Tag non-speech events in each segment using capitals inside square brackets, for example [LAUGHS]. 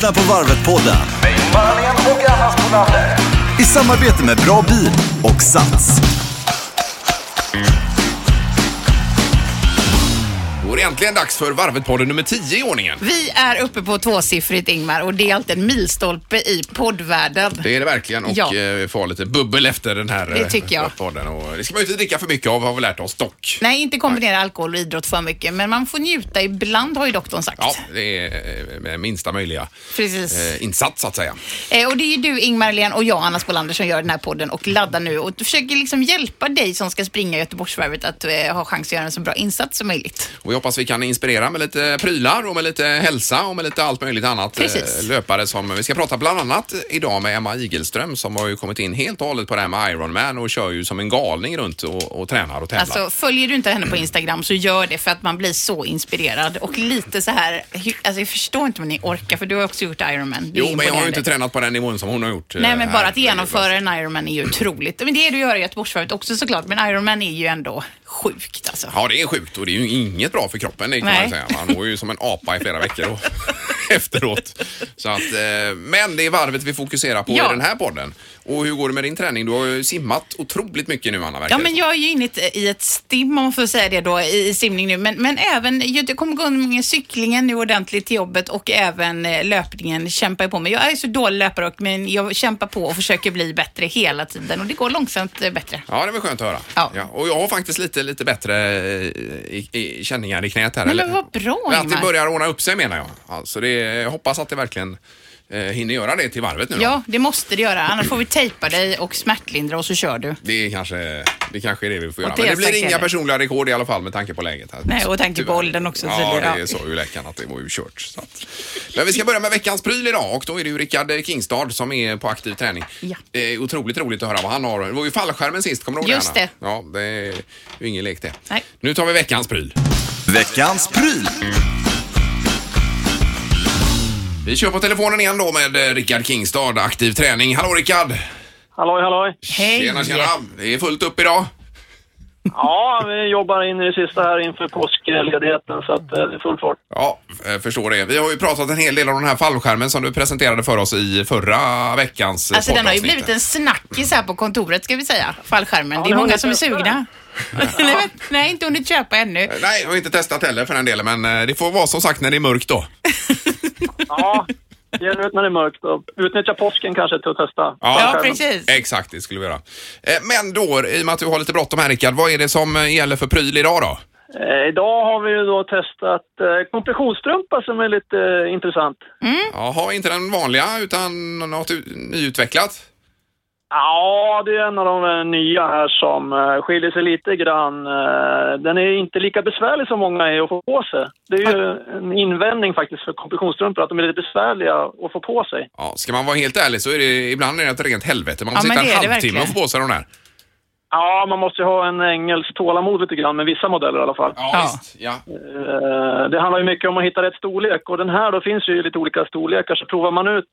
lyssnar på Varvet-podden i samarbete med Bra Bil och Sats. Är det äntligen dags för Varvet-podden nummer 10 i ordningen. Vi är uppe på tvåsiffrigt Ingmar och det är alltid en milstolpe i poddvärlden. Det är det verkligen och Ja. eh, får lite bubbel efter den här Det tycker jag. eh, podden. Och det ska man ju inte dricka för mycket av har vi lärt oss dock. Nej, inte kombinera alkohol och idrott för mycket, men man får njuta ibland har ju doktorn sagt. Ja, det är eh, med minsta möjliga Precis. eh, insats så att säga. Eh, och det är ju du, Ingmar Len och jag, Anna Spolander, som gör den här podden och laddar nu och försöker liksom hjälpa dig som ska springa Göteborgsvarvet att eh, ha chans att göra en så bra insats som möjligt. Och vi hoppas vi kan inspirera med lite prylar och med lite hälsa och med lite allt möjligt annat. Precis. eh, Löpare som, vi ska prata bland annat idag med Emma Igelström som har ju kommit in helt och hållet på det här med Ironman och kör ju som en galning runt och, och tränar och tävlar. Alltså, följer du inte henne på Instagram så gör det för att man blir så inspirerad och lite så här, alltså jag förstår inte om ni orkar för du har också gjort Ironman. Jo, men jag har ju inte tränat på den nivån som hon har gjort. eh, Nej, men här. bara att genomföra en Ironman är ju otroligt. Men det är det du gör i Göteborgsvarvet också såklart, men Ironman är ju ändå sjukt alltså. Ja, det är sjukt och det är ju inget bra för kroppen, det kan Nej. man säga. Man mår ju som en apa i flera veckor och [LAUGHS] [LAUGHS] efteråt. Så att, eh, men det är varvet vi fokuserar på Ja. i den här podden. Och hur går det med din träning? Du har ju simmat otroligt mycket nu, Anna. Ja, men jag är ju inne i ett- i ett stim om man får säga det då i i simning nu. Men, men även, jag kommer gå med cyklingen nu ordentligt till jobbet och även eh, löpningen kämpar jag på med. Jag är så dålig löpare och- men jag kämpar på och försöker bli bättre hela tiden och det går långsamt eh, bättre. Ja, det var skönt att höra. Ja. och jag har faktiskt lite, lite bättre eh, i, i känningar i knät här. Men, eller- men vad bra Att det börjar ordna upp sig menar jag. Alltså det, jag hoppas att det verkligen eh, hinner göra det till varvet nu då. Ja, det måste det göra. Annars får vi tejpa dig och smärtlindra och så kör du. Det, är kanske, det kanske är det vi får göra. Men det blir inga personliga rekord i alla fall med tanke på läget. Här. Nej, och tanke på åldern också, så Ja, det- så ju läkaren att det var ju kört. Så att. Men vi ska börja med veckans pryl idag och då är det ju Rickard Kingstad som är på aktiv träning. Ja. Det är otroligt roligt att höra vad han har. Det var ju fallskärmen sist, kommer du ihåg Just Anna? det. Ja, det är ju ingen lek det. Nej. Nu tar vi veckans pryl. Veckans pryl. Vi kör på telefonen igen då med eh, Rickard Kingstad, aktiv träning. Hallå Rickard! Halloj, halloj. Hej! Tjena, tjena! Det är fullt upp idag. Ja, vi jobbar in i det sista här inför påskledigheten så att eh, det är full fart. Ja, eh, förstår det. Vi har ju pratat en hel del om den här fallskärmen som du presenterade för oss i förra veckans Alltså den har ju blivit en snackis här på kontoret ska vi säga, fallskärmen. Ja, det är många som är sugna. [LAUGHS] nej, inte hunnit köpa ännu. Eh, Nej, jag har inte testat heller för den delen, men det får vara som sagt när det är mörkt då. Ja, ge ut när det är mörkt och utnyttja påsken kanske till att testa. Ja, Skärmen. precis. Exakt, det skulle vi göra. Eh, Men då, i och med att du har lite bråttom här Rickard, vad är det som eh, gäller för pryl idag då? Eh, idag har vi ju då testat kompressionsstrumpa som är lite intressant. Jaha, inte den vanliga utan något nyutvecklat? Ja, det är en av de eh, nya här som eh, skiljer sig lite grann. Eh, den är inte lika besvärlig som många är att få på sig. Det är ju en invändning faktiskt för kompressionsstrumpor att de är lite besvärliga att få på sig. Ja, ska man vara helt ärlig så är det ibland är det ett rent helvete. Man Ja, får men sitta en halvtimme och få på sig de där. Ja, man måste ju ha en engelsk tålamod lite grann med vissa modeller i alla fall. Ja, Ja. visst. Ja. Det handlar ju mycket om att hitta rätt storlek och den här då finns ju lite olika storlekar så provar man ut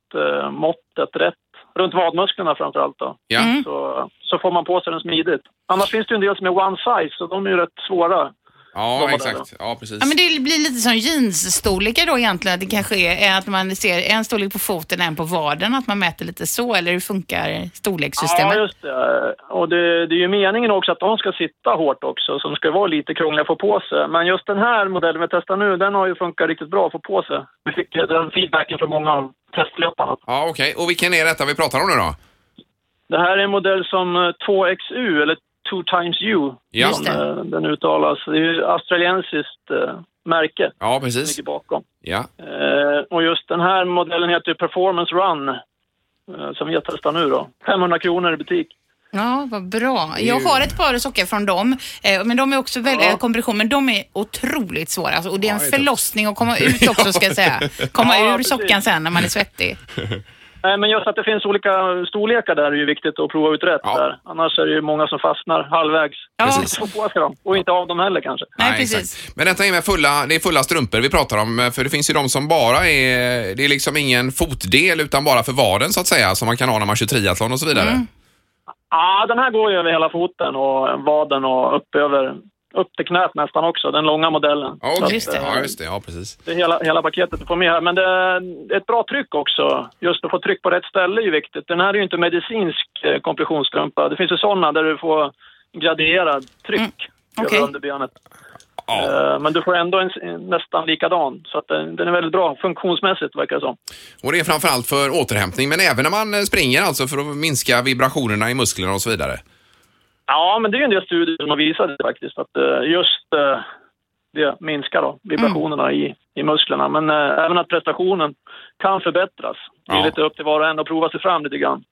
måttet rätt runt vadmusklerna framför allt då. Ja. Så, så får man på sig den smidigt. Annars finns det en del som är one size och de är ju rätt svåra. Ja, exakt. Ja, precis. Ja, men det blir lite som jeansstorlekar då egentligen. Det kanske är, är att man ser en storlek på foten, en på vaden, att man mäter lite så. Eller hur funkar storlekssystemet? Ja, just det. Och det, det är ju meningen också att de ska sitta hårt också, som ska vara lite krångliga att få på sig. Men just den här modellen vi testar nu, den har ju funkat riktigt bra att få på sig. Vi fick eh, den feedbacken från många av testlöparna. Ja, okej. Och vilken är detta vi pratar om nu då? Det här är en modell som eh, 2XU, eller 2 times U, Ja. som eh, den uttalas. Det är ju australiensiskt eh, märke Ja, som precis. ligger bakom. Ja. Eh, och just den här modellen heter Performance Run, som vi har testat nu då. 500 kronor i butik. Ja, vad bra. Jag har ett par sockor från dem, men de är också väldigt, Ja. kompression, men de är otroligt svåra. Alltså, och det är en det förlossning att komma ut också ska jag säga. [LAUGHS] Komma Ja, ur precis. sockan sen när man är svettig. [LAUGHS] Nej, men just att det finns olika storlekar där är ju viktigt att prova ut rätt Ja. där. Annars är det ju många som fastnar halvvägs. Ja. På dem. Och inte av dem heller kanske. Nej, precis. Men detta är med fulla, det är fulla strumpor vi pratar om, för det finns ju de som bara är, det är liksom ingen fotdel utan bara för vaden så att säga, som man kan ha när man kör triathlon och så vidare. Mm. Ja, den här går ju över hela foten och vaden och upp över upp till knät nästan också, den långa modellen. Ja, okej. Just det. Ja, just det. Ja, precis. Det är hela, hela paketet du får med här. Men det är ett bra tryck också. Just att få tryck på rätt ställe är ju viktigt. Den här är ju inte medicinsk eh, kompressionsstrumpa. Det finns ju sådana där du får graderad tryck okej. över underbenet. Ja. Eh, Men du får ändå en, nästan likadan. Så att den, den är väldigt bra funktionsmässigt verkar det som. Och det är framförallt för återhämtning, men även när man eh, springer alltså för att minska vibrationerna i musklerna och så vidare. Ja, men det är ju en del studier som har visat det faktiskt. Att eh, just eh, det minskar då vibrationerna i, i musklerna. Men eh, även att prestationen kan förbättras. Det är Ja. lite upp till var och en att prova sig fram lite grann.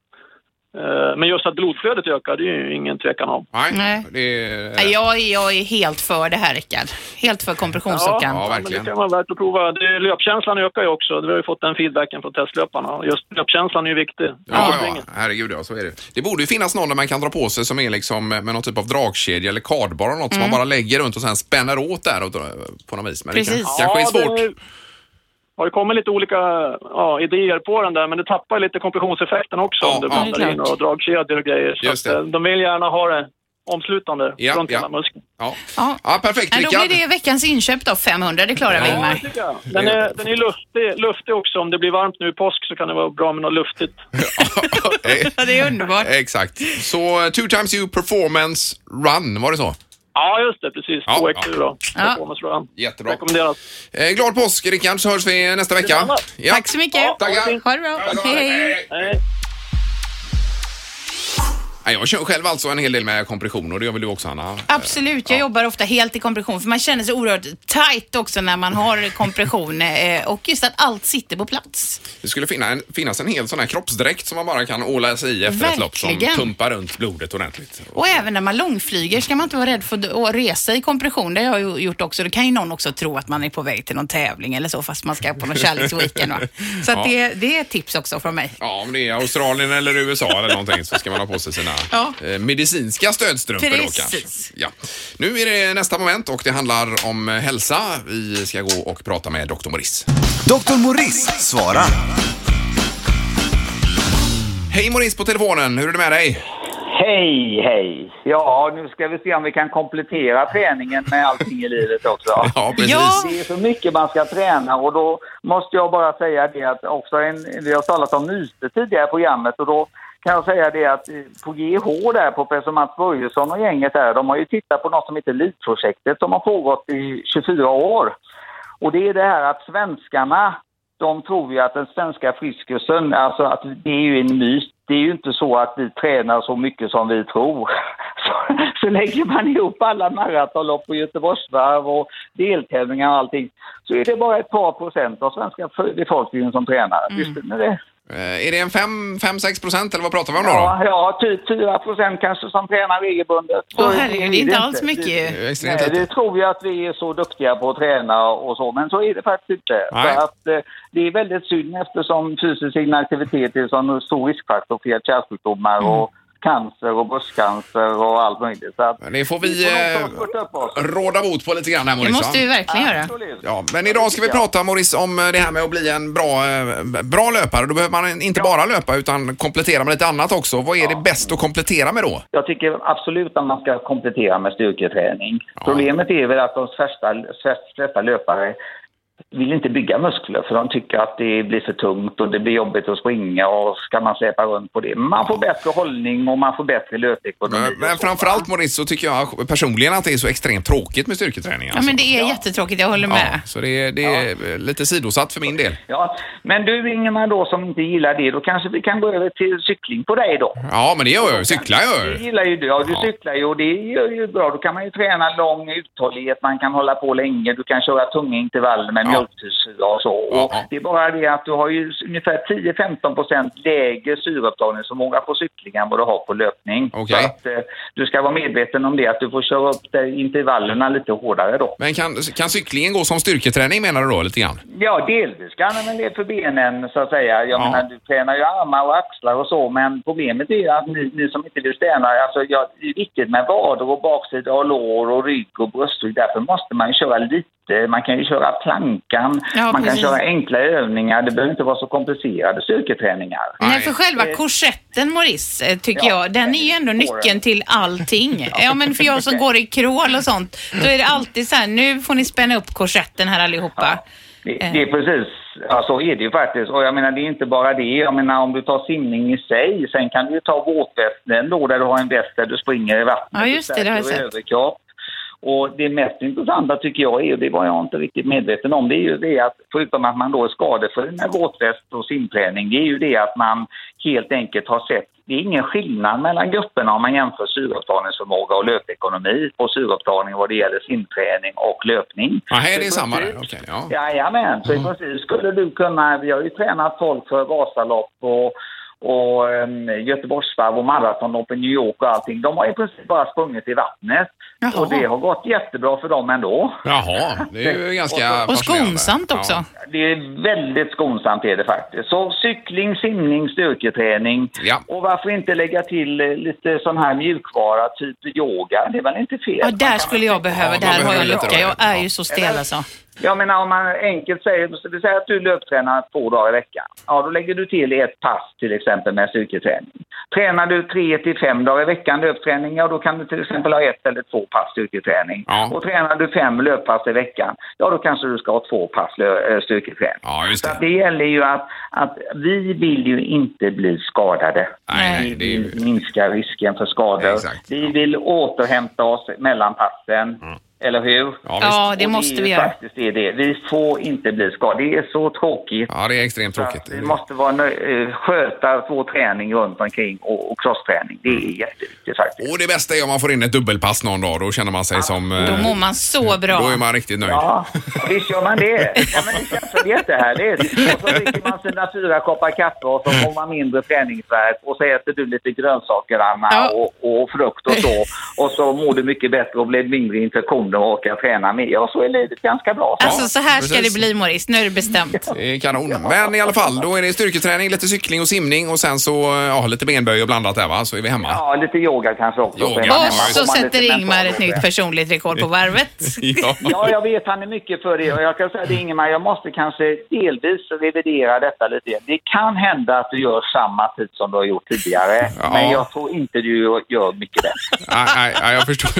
Eh, Men just att blodflödet ökar, det är ju ingen tvekan om. Nej, Nej. det är... Jag, är- jag är helt för det här, Rickard. Helt för kompressionsåkaren. Ja, men verkligen. det kan vara värt att prova. Det, löpkänslan ökar ju också. Vi har ju fått den feedbacken från testlöparna. Just löpkänslan är ju viktig. Ja, ja, herregud ja, så är det. Det borde ju finnas någon där man kan dra på sig som är liksom med någon typ av dragkedja eller kardbar eller något som man bara lägger runt och sen spänner åt där och på något vis. Men det kan, Precis. kanske är svårt. Det har ju kommit lite olika ja, idéer på den där, men det tappar lite kompressionseffekten också Ja, om du ja. blandar är in och dragkedjor och grejer. Så att, eh, de vill gärna ha det omslutande Ja, runt ja. hela muskeln. Ja. Ja. ja, perfekt Ja, då Rickard. blir det veckans inköp då, 500. Det klarar vi, Ja. Ingmar. Den är, den är luftig, luftig också. Om det blir varmt nu i påsk så kan det vara bra med något luftigt. [LAUGHS] Eh, [LAUGHS] Ja, det är underbart. Exakt. Så eh, two times you performance run, var det så? Ja, just det. Precis. Ja, 2XU då. Ja. Performance run. Jättebra. Rekommenderas. Eh, glad påsk Rickard, så hörs vi nästa vecka. Ja. Tack så mycket. Ja, Tackar. Ha det bra. Hej, hej. Hej. Nej, Jag kör själv alltså en hel del med kompression och det gör väl du också Anna? Absolut, jag jobbar ofta helt i kompression för man känner sig oerhört tight också när man har kompression [LAUGHS] eh, och just att allt sitter på plats. Det skulle finna en, finnas en hel sån här kroppsdräkt som man bara kan åla sig i efter ett lopp som Verkligen. pumpar runt blodet ordentligt. Och även när man långflyger ska man inte vara rädd för att resa i kompression. Det har jag ju gjort också. Då kan ju någon också tro att man är på väg till någon tävling eller så fast man ska på någon kärleksweekend. va. Så att Ja. det, det är ett tips också från mig. Ja, om det är Australien eller USA eller någonting så ska man ha på sig sina Ja. eh, medicinska stödstrumpor då Precis. kanske. Ja. Nu är det nästa moment och det handlar om eh, hälsa. Vi ska gå och prata med Dr. Morris. Dr. Morris svarar. Hej Morris på telefonen, hur är det med dig? Hej, hej. Ja, nu ska vi se om vi kan komplettera träningen med allting i livet också. [LAUGHS] Ja, precis. Ja. Det är så mycket man ska träna och då måste jag bara säga det att också en, vi har talat om myter tidigare i programmet och då kan jag säga det att eh, på GH där, professor Mats Börjesson och gänget där, de har ju tittat på något som heter LIT-projektet som har pågått i 24 år. Och det är det här att svenskarna, de tror ju att den svenska friskusen, alltså att det är ju en myt. Det är ju inte så att vi tränar så mycket som vi tror. [LAUGHS] Så, så lägger man ihop alla maratonlopp och Göteborgsvarv och deltävlingar och allting så är det bara ett par procent av svenska befolkningen som tränar. Visste ni det? Eh, Är det en 5-6 procent eller vad pratar vi om då? Ja, ja typ 4 procent kanske som tränar regelbundet. Åh herregud, det är inte alls mycket ju. Det är extremt Nej, lite. det tror vi att vi är så duktiga på att träna och så, men så är det faktiskt inte. Nej. Så att, eh, det är väldigt synd eftersom fysisk inaktivitet är en sån stor riskfaktor för hjärt-kärlsjukdomar Mm. och cancer och bröstcancer och allt möjligt. Så att, Men Det får vi får nog eh, ta och spurta upp oss. råda bot på lite grann här Det Morris. måste va? vi verkligen göra. Absolut. Ja, men idag ska vi prata Morris om eh, det här med att bli en bra, eh, bra löpare. Då behöver man inte bara löpa utan komplettera med lite annat också. Vad är det bäst att komplettera med då? Jag tycker absolut att man ska komplettera med styrketräning. Problemet är väl att de flesta, flesta löpare vill inte bygga muskler för de tycker att det blir för tungt och det blir jobbigt att springa och ska man släpa runt på det. Man får bättre hållning och man får bättre löpekonomi. Men, men framförallt Morris så tycker jag personligen att det är så extremt tråkigt med styrketräning. Ja, alltså. men det är jättetråkigt, jag håller Ja, med. så det är, det är lite sidosatt för min del. Ja, men du Ingemar då som inte gillar det, då kanske vi kan gå över till cykling på dig då. Ja, men det gör jag. Cyklar jag Det gillar ju du. Ja, du Ja. cyklar ju och det gör ju bra. Då kan man ju träna lång uthållighet, man kan hålla på länge, du kan köra tunga intervaller med Ja. mjölksyra och så. Ja, Och ja. Det är bara det att du har ju ungefär 10-15 procent lägre syreupptagningsförmåga på cykling än vad du har på löpning. Okej. Så att eh, du ska vara medveten om det, att du får köra upp intervallerna lite hårdare då. Men kan, kan cyklingen gå som styrketräning menar du då lite grann? Ja, delvis kan den väl det för benen så att säga. Jag Ja. menar, du tränar ju armar och axlar och så, men problemet är ju att ni, ni som inte vill träna, alltså ja, det är viktigt med vader och baksida och lår och rygg och bröstrygg. Därför måste man ju köra lite, man kan ju köra plank plankan. Ja, man kan köra enkla övningar. Det behöver inte vara så komplicerade styrketräningar. Nej, för själva Eh, korsetten, Maurice, eh, tycker ja, jag, den är ju ändå nyckeln till allting. [LAUGHS] Ja, men för jag som går i crawl och sånt, då är det alltid så här, nu får ni spänna upp korsetten här allihopa. Det, Eh. det är precis, ja, så är det ju faktiskt. Och jag menar det är inte bara det. Jag menar om du tar simning i sig, sen kan du ju ta våtvästen då där du har en väst där du springer i vattnet. Ja, just det, det har jag sett. överkropp. Och det mest intressanta tycker jag är, och det var jag inte riktigt medveten om, det är ju det att förutom att man då är skadefri med våtväst och simträning, det är ju det att man helt enkelt har sett, det är ingen skillnad mellan grupperna om man jämför syreupptagningsförmåga och löpekonomi på syreupptagning vad det gäller simträning och löpning. Här är Så det i samma där. Okej, ja. Jajamän, så i princip skulle du kunna, vi har ju tränat folk för Vasalopp och, och um, Göteborgsvarv och maratonlopp i New York och allting. De har i princip bara sprungit i vattnet. Jaha. Och det har gått jättebra för dem ändå. Jaha, det är ju [LAUGHS] ganska Och fascinerande. skonsamt också. Ja. Det är väldigt skonsamt är det faktiskt. Så cykling, simning, styrketräning. Ja. Och varför inte lägga till eh, lite sån här mjukvara, typ yoga? Det är väl inte fel? Ja, där skulle jag behöva, man där har jag lucka. Jag ja. är ju så stel alltså. Jag menar om man enkelt säger, vi säger att du löptränar två dagar i veckan. Ja, då lägger du till ett pass till exempel med styrketräning. Tränar du tre till fem dagar i veckan löpträning, ja då kan du till exempel ha ett eller två pass styrketräning. Ja. Och tränar du fem löppass i veckan, ja då kanske du ska ha två pass eh, styrketräning. Ja, just Så det. det gäller ju att, att vi vill ju inte bli skadade. Nej, nej, Vi det är ju... vill minska risken för skador. Exakt. Vi vill återhämta oss mellan passen. Eller hur? Ja. Ja, det måste vi göra. faktiskt det, det. Vi får inte bli skadade. Det är så tråkigt. Ja, det är extremt tråkigt. Vi måste vara eh, sköta vår träning runt omkring och, och crossträning. Det är jätteviktigt faktiskt. Och det bästa är om man får in ett dubbelpass någon dag. Då känner man sig som... eh, Då mår man så bra. Då är man riktigt nöjd. Ja, [LAUGHS] visst gör man det. Ja, men det känns jättehärligt. Och så dricker man sina fyra koppar kaffe och så får man mindre träningsvärk och så äter du lite grönsaker, Anna, Ja. och, och frukt och så. Och så mår du mycket bättre och blir mindre infektioner och orkar träna mer. Ja, så är livet ganska bra. Alltså så här ska precis. det bli Maurice, nu är det bestämt. Det är kanon. Men i alla fall, då är det styrketräning, lite cykling och simning och sen så ja, lite benböj och blandat där va? Så är vi hemma. Ja, lite yoga kanske också. Yoga. Och hemma. så sätter Ingmar ett nytt personligt rekord på varvet. [LAUGHS] Ja. Ja, jag vet han är mycket för det och jag kan säga det Ingemar, jag måste kanske delvis revidera detta lite. Det kan hända att du gör samma tid som du har gjort tidigare, Ja. men jag tror inte du gör mycket bättre. Nej, nej, jag förstår.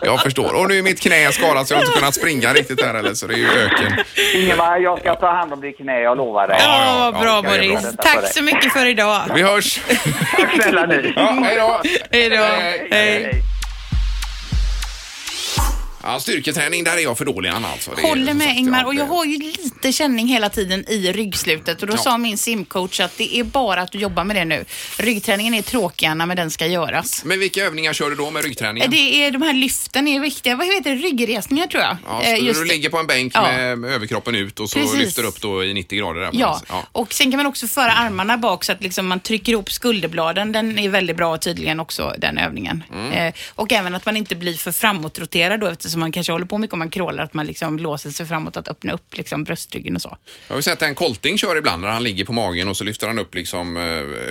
[LAUGHS] jag förstår. Och nu är mitt knä skadat så jag har inte kunnat springa riktigt här eller så det är ju öken. Ingemar, jag ska ta hand om ditt knä, jag lovar dig. Ja, Ja, ja, bra. Maurice. Tack så mycket för idag. Vi hörs! Tack snälla ni. Ja, hej då! Hej då. Hej. Hej. Ja, styrketräning, där är jag för dålig Anna alltså. Det är Håller som med sagt, Ingmar ja, och jag det- har ju lite känning hela tiden i ryggslutet och då Ja. sa min simcoach att det är bara att du jobbar med det nu. Ryggträningen är tråkig Anna, men den ska göras. Men vilka övningar kör du då med ryggträningen? Det är de här lyften är viktiga. Vad heter det? Ryggresningar tror jag. Ja, Eh, så just du ligger på en bänk Ja. med, med överkroppen ut och så Precis. lyfter upp då i 90 grader. Där Ja. ja. och sen kan man också föra armarna bak så att liksom man trycker ihop skulderbladen. Den är väldigt bra tydligen också, den övningen. Mm. Eh, och även att man inte blir för framåtroterad då eftersom man kanske håller på mycket om man crawlar, att man liksom låser sig framåt att öppna upp liksom bröstryggen och så. Jag har ju sett en kolting kör ibland när han ligger på magen och så lyfter han upp liksom eh,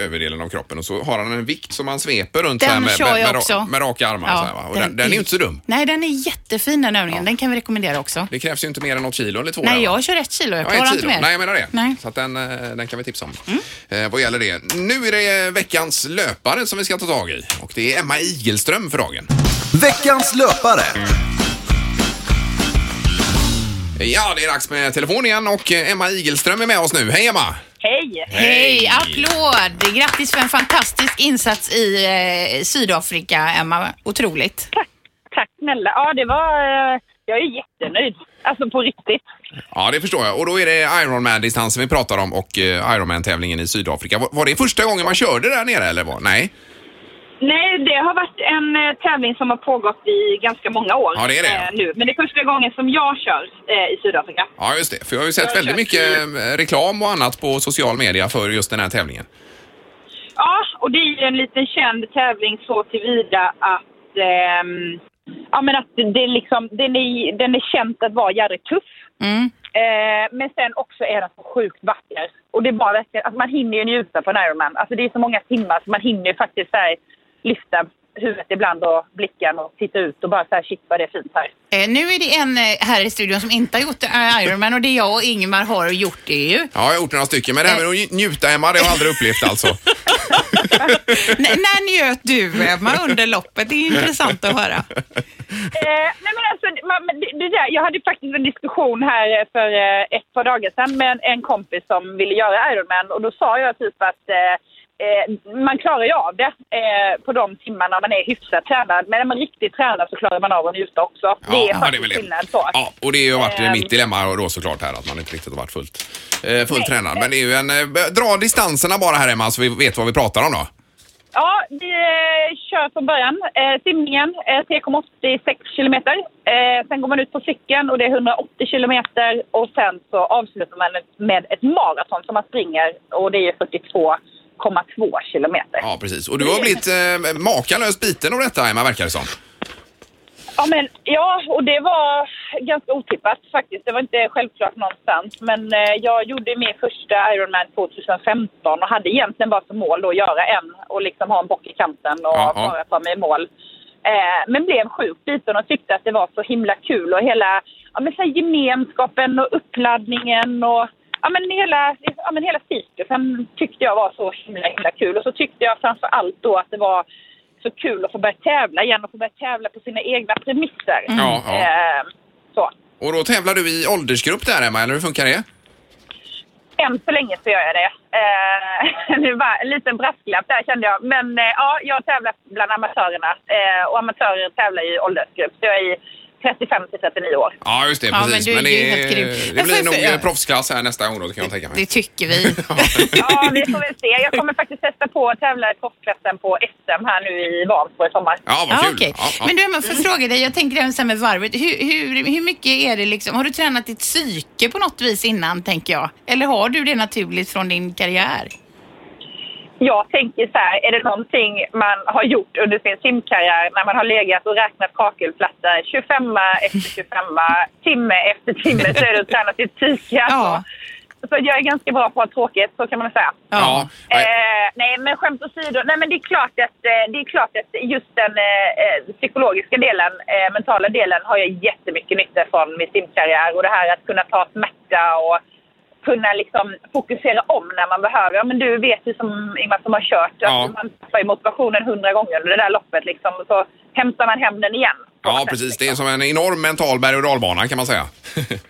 överdelen av kroppen och så har han en vikt som han sveper runt Den här med, kör med, jag med, också. ra- med raka armar. Ja, så här, va? Och den, den är ju inte så dum. Nej, den är jättefin den övningen. Den kan vi rekommendera också. Det krävs ju inte mer än något kilo eller två. Nej, där, jag kör ett kilo. Jag Ja, klarar ett inte kilo. mer. Nej, jag menar det. Nej. Mm. Så att den, eh, den kan vi tipsa om. Eh, vad gäller det. Nu är det veckans löpare som vi ska ta tag i. Och det är Emma Igelström för dagen. Veckans löpare. Ja, det är dags med telefon igen och eh, Emma Igelström är med oss nu. Hej Emma! Hej! Hej, applåd! Grattis för en fantastisk insats i eh, Sydafrika, Emma. Otroligt. Tack, tack snälla. Ja, det var... eh, Jag är jättenöjd. Alltså på riktigt. Ja, det förstår jag. Och då är det Ironman-distansen vi pratar om och eh, Ironman-tävlingen i Sydafrika. Var, var det första gången man körde där nere eller vad? Nej? Nej, det har varit en eh, tävling som har pågått i ganska många år Ja, det är det. eh, nu. Men det är första gången som jag kör eh, i Sydafrika. Ja, just det. För jag har ju sett väldigt mycket eh, reklam och annat på social media för just den här tävlingen. Ja, och det är ju en liten känd tävling så tillvida att... ehm, ja, men att det är liksom, den, är, den är känt att vara jävligt tuff. Mm. Eh, men sen också är den så sjukt vacker. Och det är bara verkligen, alltså man hinner ju njuta på en Ironman. Alltså det är så många timmar så man hinner ju faktiskt så här, lyfta huvudet ibland och blicken och titta ut och bara så här, shit vad det är fint här. Eh, nu är det en eh, här i studion som inte har gjort eh, Ironman och det jag och Ingmar har gjort det ju. Ja, jag har gjort några stycken, men det här med att njuta Emma, det har jag aldrig upplevt alltså. [LAUGHS] När njöt du Emma under loppet? Det är intressant att höra. Eh, nej men alltså, det, det där, jag hade faktiskt en diskussion här eh, för eh, ett par dagar sedan med en, en kompis som ville göra Ironman och då sa jag typ att eh, eh, man klarar ju av det eh, på de timmarna man är hyfsat tränad. Men när man är riktigt tränad så klarar man av att njuta också. det är ja, faktiskt väl det. skillnad så. Ja, och det har varit Ehm. mitt dilemma då såklart här att man inte riktigt har varit fullt, eh, fullt tränad. Men det är ju en, eh, dra distanserna bara här Emma så vi vet vad vi pratar om då. Ja, vi eh, kör från början. Eh, simningen eh, 3,86 kilometer. Eh, sen går man ut på cykeln och det är 180 kilometer och sen så avslutar man med ett maraton som man springer och det är 42,2 kilometer. Ja, precis. Och du har blivit eh, makalöst biten av detta Emma, verkar det som. Ja, men, ja, och det var ganska otippat faktiskt. Det var inte självklart någonstans. Men eh, jag gjorde min första Ironman 2015 och hade egentligen bara som mål att göra en och liksom ha en bock i kanten och ja. bara ta mig i mål. Eh, men blev sjukt biten och tyckte att det var så himla kul och hela ja, men så här gemenskapen och uppladdningen och ja, men hela, ja, men hela cirkusen tyckte jag var så himla, himla kul. Och så tyckte jag framför allt då att det var så kul att få börja tävla igen och få börja tävla på sina egna premisser. Ja, ja. Eh, så. Och då tävlar du i åldersgrupp där Emma, eller hur funkar det? Än så länge så gör jag det. Eh, [LAUGHS] det var en liten brasklapp där kände jag. Men eh, ja, jag tävlar bland amatörerna. Eh, och amatörer tävlar i åldersgrupp. Så jag är i 35 till 39 år. Ja, just det. Ja, precis. men du är det, ju helt grym. det Men blir nog för- eh, proffsklass här nästa gång då, kan jag tänka mig. Det tycker vi. [LAUGHS] Ja, vi får väl se. Jag kommer faktiskt testa på att tävla i proffsklassen på SM här nu i Vansbro i sommar. Ja, vad kul. okej. Ja, ja. Men du Emma, får jag fråga dig, jag tänker även så här med varvet. Hur, hur, hur mycket är det liksom, har du tränat ditt psyke på något vis innan tänker jag? Eller har du det naturligt från din karriär? Jag tänker så här, är det någonting man har gjort under sin simkarriär när man har legat och räknat kakelplattor 25 efter [LAUGHS] 25, timme efter timme så är det att träna sitt psyke. Alltså. Så jag är ganska bra på att ha tråkigt, så kan man säga. Ja. nej. Eh, nej, men skämt åsido. Nej, men det är klart att, eh, det är klart att just den eh, eh, psykologiska delen, eh, mentala delen, har jag jättemycket nytta från min simkarriär. Och det här att kunna ta smärta och kunna liksom fokusera om när man behöver. Ja, Men du vet ju som Ingmar som har kört, Ja. att man tappar ju motivationen hundra gånger under det där loppet. Liksom, och så hämtar man hem den igen. Ja, precis. Det är liksom. som en enorm mental berg och dalbana kan man säga.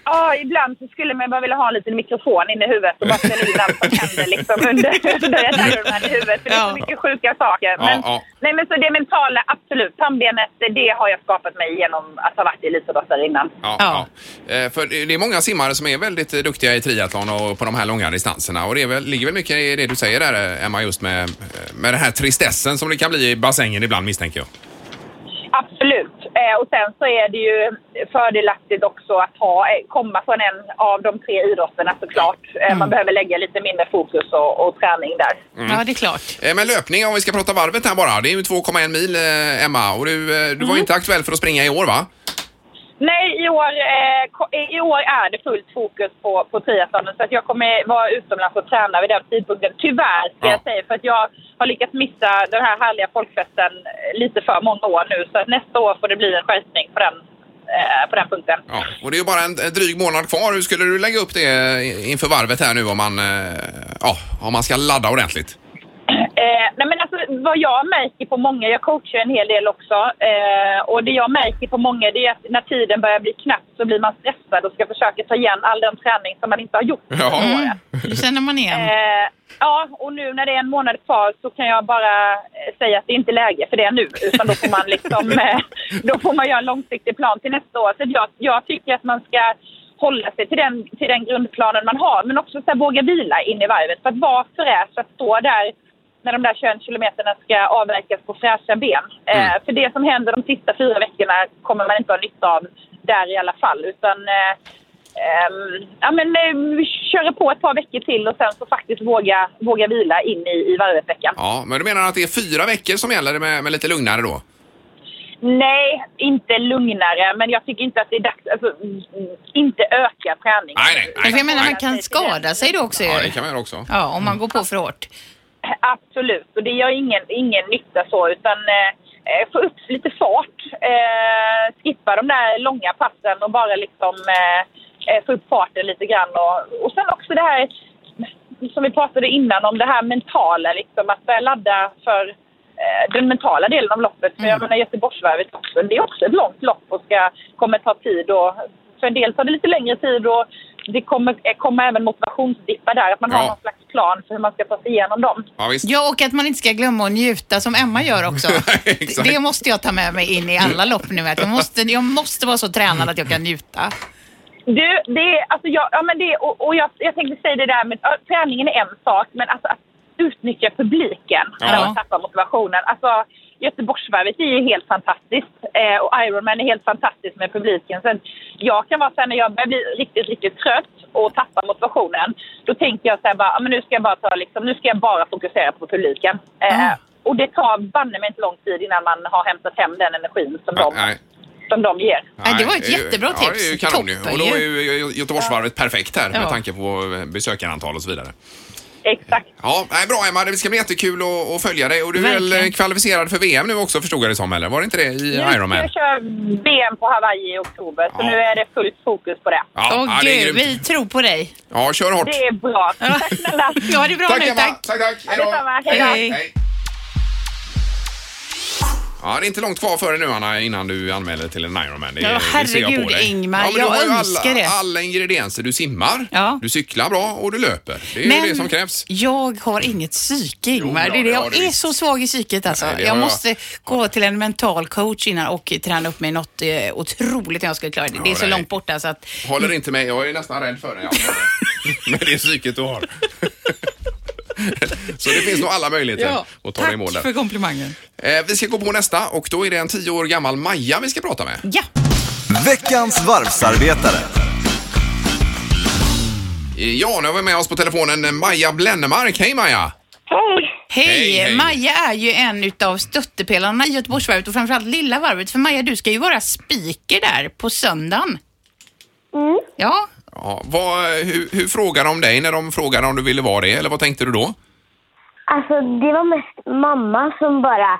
Ja, ibland så skulle man bara vilja ha en liten mikrofon inne i huvudet och bara spela in allt som händer liksom under, [LAUGHS] under ett Ironman i huvudet. För det är så Ja. mycket sjuka saker. Ja, Men, ja. Nej, men så det mentala, absolut. Pannbenet, det har jag skapat mig genom att ha varit elitidrottare innan. Ja, Ja. ja. Eh, För det är många simmare som är väldigt eh, duktiga i triathlon och på de här långa distanserna. Och det väl, ligger väl mycket i det du säger där eh, Emma, just med, med den här tristessen som det kan bli i bassängen ibland misstänker jag. Eh, och sen så är det ju fördelaktigt också att ha, eh, komma från en av de tre idrotterna såklart. Eh, Man behöver lägga lite mindre fokus och, och träning där. Ja, det är klart. Eh, Men löpning, om vi ska prata varvet här bara. Det är ju 2,1 mil eh, Emma och du, eh, du var ju inte aktuell för att springa i år va? Nej, i år, eh, i år är det fullt fokus på, på triathlonen så att jag kommer vara utomlands och träna vid den tidpunkten. Tyvärr, ska Ja. jag säga, för att jag har lyckats missa den här härliga folkfesten eh, lite för många år nu. Så att nästa år får det bli en skärpning på den, eh, på den punkten. Ja. Och det är ju bara en en dryg månad kvar. Hur skulle du lägga upp det eh, inför varvet här nu om man, eh, ja, om man ska ladda ordentligt? Eh, nej men alltså, vad jag märker på många, jag coachar en hel del också, eh, och det jag märker på många det är att när tiden börjar bli knapp så blir man stressad och ska försöka ta igen all den träning som man inte har gjort. Ja. Mm, det känner man igen. Eh, ja, och nu när det är en månad kvar så kan jag bara eh, säga att det är inte läge för det nu. Utan då får man liksom, [LAUGHS] eh, då får man göra en långsiktig plan till nästa år. Så jag, jag tycker att man ska hålla sig till den, till den grundplanen man har. Men också så här, våga vila in i varvet. För att vara fräsch, att stå där när de där 21 kilometerna ska avverkas på fräscha ben. Eh, för det som händer de sista fyra veckorna kommer man inte ha nytta av där i alla fall. Utan eh, Ehm, ja, men, eh, vi köra på ett par veckor till och sen så faktiskt våga, våga vila in i, i varvveckan. Ja, men du menar att det är fyra veckor som gäller med, med lite lugnare då? Nej, inte lugnare, men jag tycker inte att det är dags, alltså, mm, inte öka träningen. Nej, nej, nej. Jag menar, man kan skada sig då också Ja, det kan man göra också. Ja, om man går på för hårt. Absolut, och det gör ingen, ingen nytta så utan eh, eh, få upp lite fart. Eh, skippa de där långa passen och bara liksom eh, eh, få upp farten lite grann. Och, och sen också det här som vi pratade innan om det här mentala, liksom, att börja ladda för eh, den mentala delen av loppet. För jag menar Göteborgsvarvet också, det är också ett långt lopp och ska, kommer ta tid. Och, för en del tar det lite längre tid och det kommer, kommer även motivationsdippar där, att man Ja. har någon slags plan för hur man ska ta sig igenom dem. Ja, visst. Ja, och att man inte ska glömma att njuta som Emma gör också. [LAUGHS] Det måste jag ta med mig in i alla lopp nu. Att jag, måste, jag måste vara så tränad att jag kan njuta. Du, det är, alltså jag, ja men det, och, och jag, jag tänkte säga det där med, träningen är en sak, men alltså att utnyttja publiken när Ja. man tappar motivationen. Alltså Göteborgsvarvet är ju helt fantastiskt eh, och Ironman är helt fantastiskt med publiken. Sen jag kan vara så här, när jag börjar bli riktigt, riktigt trött och tappar motivationen, då tänker jag så här bara, ja, men nu ska jag bara ta liksom, nu ska jag bara fokusera på publiken. Eh, Ah. Och det tar banne mig inte lång tid innan man har hämtat hem den energin som, de, Nej. som de ger. Nej, det var ett jättebra Ja, det är ju tips. kanon ju. Toppen Och då är ju. Göteborgsvarvet perfekt här med Ja. tanke på besökarantal och så vidare. Exakt. Ja, nej, bra Emma. Det ska bli jättekul att, att följa dig. Och du är väl Verkligen. kvalificerad för VM nu också förstår jag det som, eller? Var det inte det i Nu ska Ironman? jag köra VM på Hawaii i oktober, så Ja. nu är det fullt fokus på det. Ja, Åh ja, det är gud, grymt. vi tror på dig. Ja, kör hårt. Det är bra. Tack snälla. Ja, det är bra Tack nu. Emma. Tack. Tack, tack. Detsamma. Hej då. Hej. Hej. Ja, det är inte långt kvar före nu Anna innan du anmäler till en Ironman. Det, Ja, det ser jag på herregud, dig. Ingmar, men du jag har ju önskar alla, det. alla ingredienser. Du simmar, Ja. du cyklar bra och du löper. Det är ju det som krävs. jag har inget psyke Ingmar. Jo, det är det. ja, Jag det är visst. så svag i psyket alltså. Nej, det har jag jag- måste gå till en mental coach innan och träna upp mig något eh, otroligt när jag ska klara det. Det är så nej. långt borta så att Håller inte med. Jag är nästan rädd för dig. [LAUGHS] Alltså. Med det psyket du har. [LAUGHS] Så det finns nog alla möjligheter att ta dig i mål tack för komplimangen. Eh, vi ska gå på nästa och då är det en tio år gammal Maja vi ska prata med. Ja, Veckans varvsarbetare. Ja, nu har vi med oss på telefonen Maja Blennemark. Hej Maja! Hej! hej. Hej, hej. Maja är ju en utav stöttepelarna i Göteborgsvarvet och framförallt Lilla varvet. För Maja, du ska ju vara speaker där på söndagen. Mm. Ja, Ja, vad, hur, hur frågade de dig när de frågade om du ville vara det eller vad tänkte du då? Alltså det var mest mamma som bara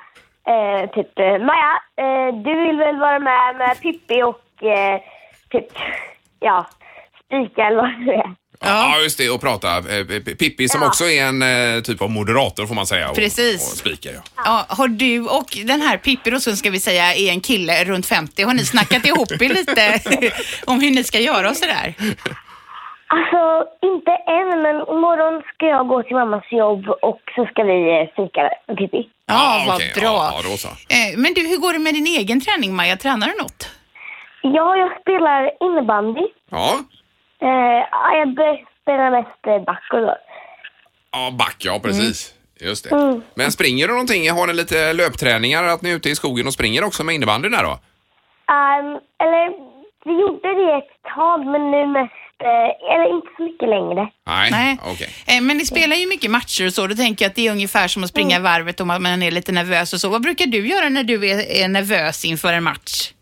eh, typ eh, Maja, eh, du vill väl vara med med Pippi och eh, typ [LAUGHS] ja, spika eller vad det är. Ja, just det, och prata. Eh, P- Pippi som Ja. också är en eh, typ av moderator får man säga. och- Precis. Och speaker, ja. Ja, har du och den här Pippi då, som ska vi säga är en kille runt 50, har ni snackat ihop er lite [LAUGHS] om hur ni ska göra och sådär? Alltså inte än men imorgon ska jag gå till mammas jobb och så ska vi eh, fika med Pippi. Ja, vad okej. bra. Ja, ja, då så. Eh, Men du, hur går det med din egen träning Maja? Tränar du något? Ja, jag spelar innebandy. Ja, Eh, ja, jag spelar mest eh, back och så. ja back, ja precis. Just det. Mm. Men springer du någonting? Har ni lite löpträningar? Att ni är ute i skogen och springer också med innebandy där då? Ehm, eller vi gjorde det ett tag men nu mest, eh, eller inte så mycket längre. Nej, Nej. okej. Eh, Men ni spelar ju mycket matcher och så. Då tänker jag att det är ungefär som att springa varvet om man är lite nervös och så. Vad brukar du göra när du är nervös inför en match?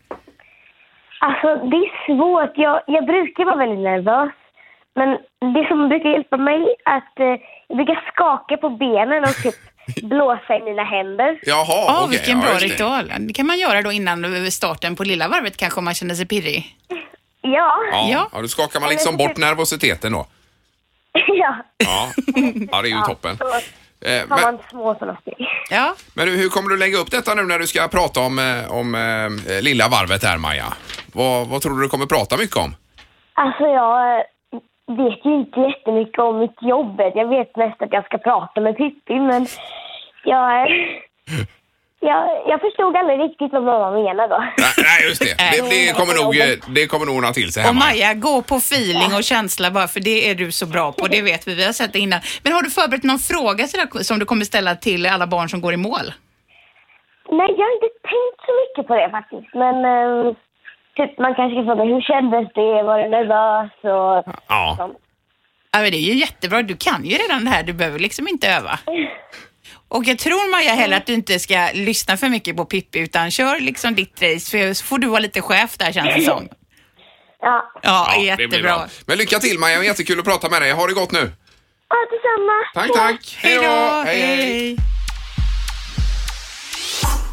Alltså det är svårt. Jag, jag brukar vara väldigt nervös. Men det som brukar hjälpa mig är att eh, jag brukar skaka på benen och typ [LAUGHS] blåsa i mina händer. Jaha, Ja, okej. vilken ja, bra just det. ritual. Det kan man göra då innan starten på lilla varvet kanske om man känner sig pirrig. Ja. Ja, Ja. ja. då skakar man liksom bort nervositeten då. [LAUGHS] ja. Ja, ja det är ju toppen. Så Eh, har men, man små. Ja, men hur- hur kommer du lägga upp detta nu när du ska prata om, eh, om eh, lilla varvet här Maja? Vad, vad tror du du kommer prata mycket om? Alltså jag eh, vet ju inte jättemycket om mitt jobb. Jag vet mest att jag ska prata med Pippi men jag, eh, jag, jag förstod aldrig riktigt vad mamma menade då. Nej, nej just det. Det, det, kommer nog, eh, det kommer nog ordna till sig och hemma. Maja, gå på feeling och känsla bara för det är du så bra på. Det vet vi, vi har sett det innan. Men har du förberett någon fråga som du kommer ställa till alla barn som går i mål? Nej, jag har inte tänkt så mycket på det faktiskt. Men typ, man kanske kan fråga hur kändes det? Var du nervös? Och Ja. sånt. Ja, men det är ju jättebra. Du kan ju redan det här. Du behöver liksom inte öva. [LAUGHS] Och jag tror Maja heller att du inte ska lyssna för mycket på Pippi utan kör liksom ditt race för så får du vara lite chef där känns det som. [LAUGHS] Ja, Ja, det blir jättebra. bra. Men lycka till Maja, jättekul att prata med dig. Ha det gott nu. ja detsamma. Tack, tack. Hej då! Hej.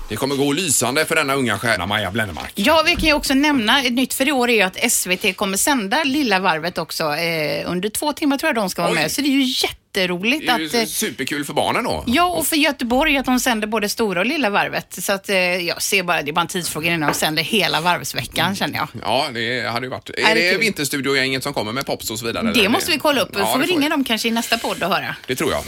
Det kommer gå lysande för denna unga stjärna Maja Blennemark. Ja, vi kan ju också nämna, ett nytt för i år är ju att SVT kommer sända Lilla Varvet också. Eh, under två timmar tror jag de ska vara Oj. med. Så det är ju jätteroligt Det är att... ju Eh, superkul för barnen då. Ja, och för Göteborg att de sänder både Stora och Lilla Varvet. Så att eh, jag ser bara, det är bara en tidsfråga innan de sänder hela Varvsveckan känner jag. Ja, det hade ju varit. det Är är det kul. Vinterstudiogänget som kommer med Pops och så vidare? Det eller? måste vi kolla upp. Ja, Får det vi ringa dem kanske i nästa podd och höra. Det tror jag.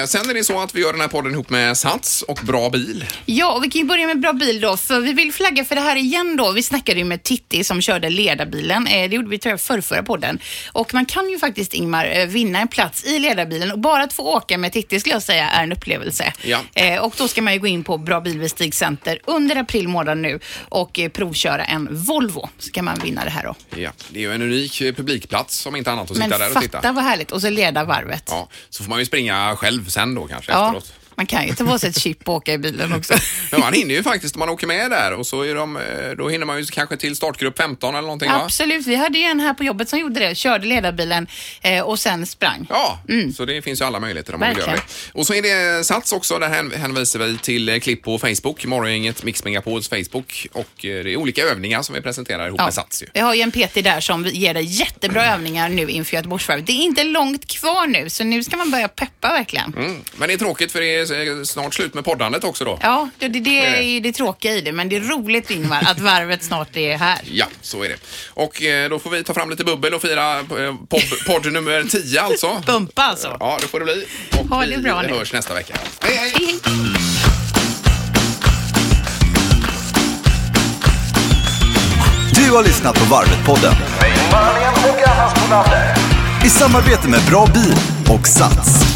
Eh, sen är det så att vi gör den här podden ihop med Sats och Bra Bil. Ja, och vi kan ju börja med bra bil då, för vi vill flagga för det här igen då. Vi snackade ju med Titti som körde ledarbilen. Eh, det gjorde vi tror jag förrförra podden. Och man kan ju faktiskt, Ingmar, eh, vinna en plats i ledarbilen. Och bara att få åka med Titti skulle jag säga är en upplevelse. Ja. Eh, och då ska man ju gå in på Bra Bil vid Stig Center under april månad nu och eh, provköra en Volvo. Så kan man vinna det här då. Ja, det är ju en unik eh, publikplats om inte annat att Men sitta där och titta. fatta vad härligt. Och så leda varvet. Ja, så får man ju springa själv sen då kanske Ja, efteråt. Man kan ju ta på sig ett chip och åka i bilen också. [LAUGHS] Men man hinner ju faktiskt om man åker med där och så är de, eh, då hinner man ju kanske till startgrupp 15 eller någonting va? Absolut, vi hade ju en här på jobbet som gjorde det. Körde ledarbilen eh, och sen sprang. Ja, så det finns ju alla möjligheter om man vill göra det. Och så är det Sats också, där hän- hänvisar vi till eh, klipp på Facebook, Morgongänget Mix Megapols Facebook och det är olika övningar som vi presenterar ihop med Sats ju. Vi har ju en PT där som ger dig jättebra övningar nu inför Göteborgsvarvet. Det är inte långt kvar nu, så nu ska man börja peppa verkligen. Mm. Men det är tråkigt för det är snart slut med poddandet också då. Ja, det, det, det är ju det tråkiga i det, men det är roligt Ingvar att varvet snart är här. Ja, så är det. Och eh, då får vi ta fram lite bubbel och fira eh, podd, podd nummer 10 alltså. [LAUGHS] Bumpa alltså. Ja, det får det bli. Och Ha det vi bra nu. hörs nästa vecka. Hej, hej! Hej, hej. Du har lyssnat på Varvet-podden i samarbete med Bra Bil och Sats.